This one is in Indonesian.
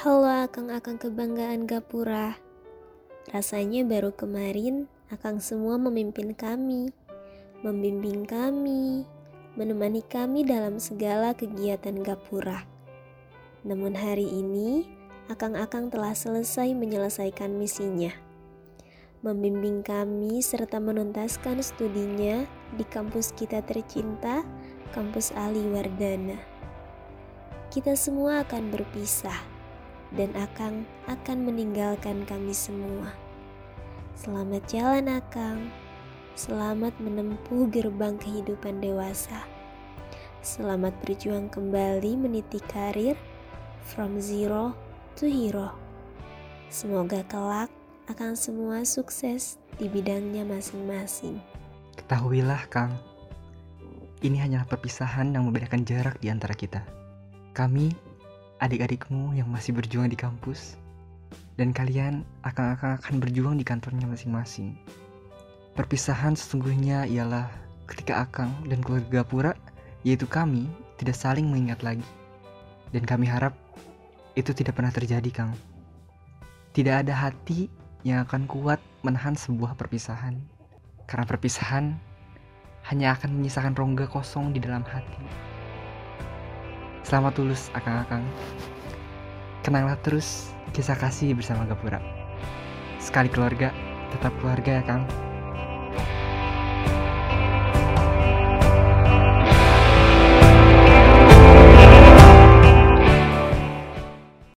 semua akang-akang kebanggaan Gapura. Rasanya baru kemarin akang semua memimpin kami, membimbing kami, menemani kami dalam segala kegiatan Gapura. Namun hari ini, akang-akang telah selesai menyelesaikan misinya. Membimbing kami serta menuntaskan studinya di kampus kita tercinta, kampus Ali Wardana. Kita semua akan berpisah dan Akang akan meninggalkan kami semua. Selamat jalan Akang. Selamat menempuh gerbang kehidupan dewasa. Selamat berjuang kembali meniti karir from zero to hero. Semoga kelak akan semua sukses di bidangnya masing-masing. Ketahuilah, Kang, ini hanyalah perpisahan yang membedakan jarak di antara kita. Kami, adik-adikmu yang masih berjuang di kampus, dan kalian akan akan berjuang di kantornya masing-masing. Perpisahan sesungguhnya ialah ketika Akang dan keluarga Pura, yaitu kami, tidak saling mengingat lagi. Dan kami harap itu tidak pernah terjadi, Kang. Tidak ada hati yang akan kuat menahan sebuah perpisahan. Karena perpisahan hanya akan menyisakan rongga kosong di dalam hati. Selamat tulus, Akang-akang. Kenanglah terus kisah kasih bersama Gapura. Sekali keluarga, tetap keluarga ya, Kang.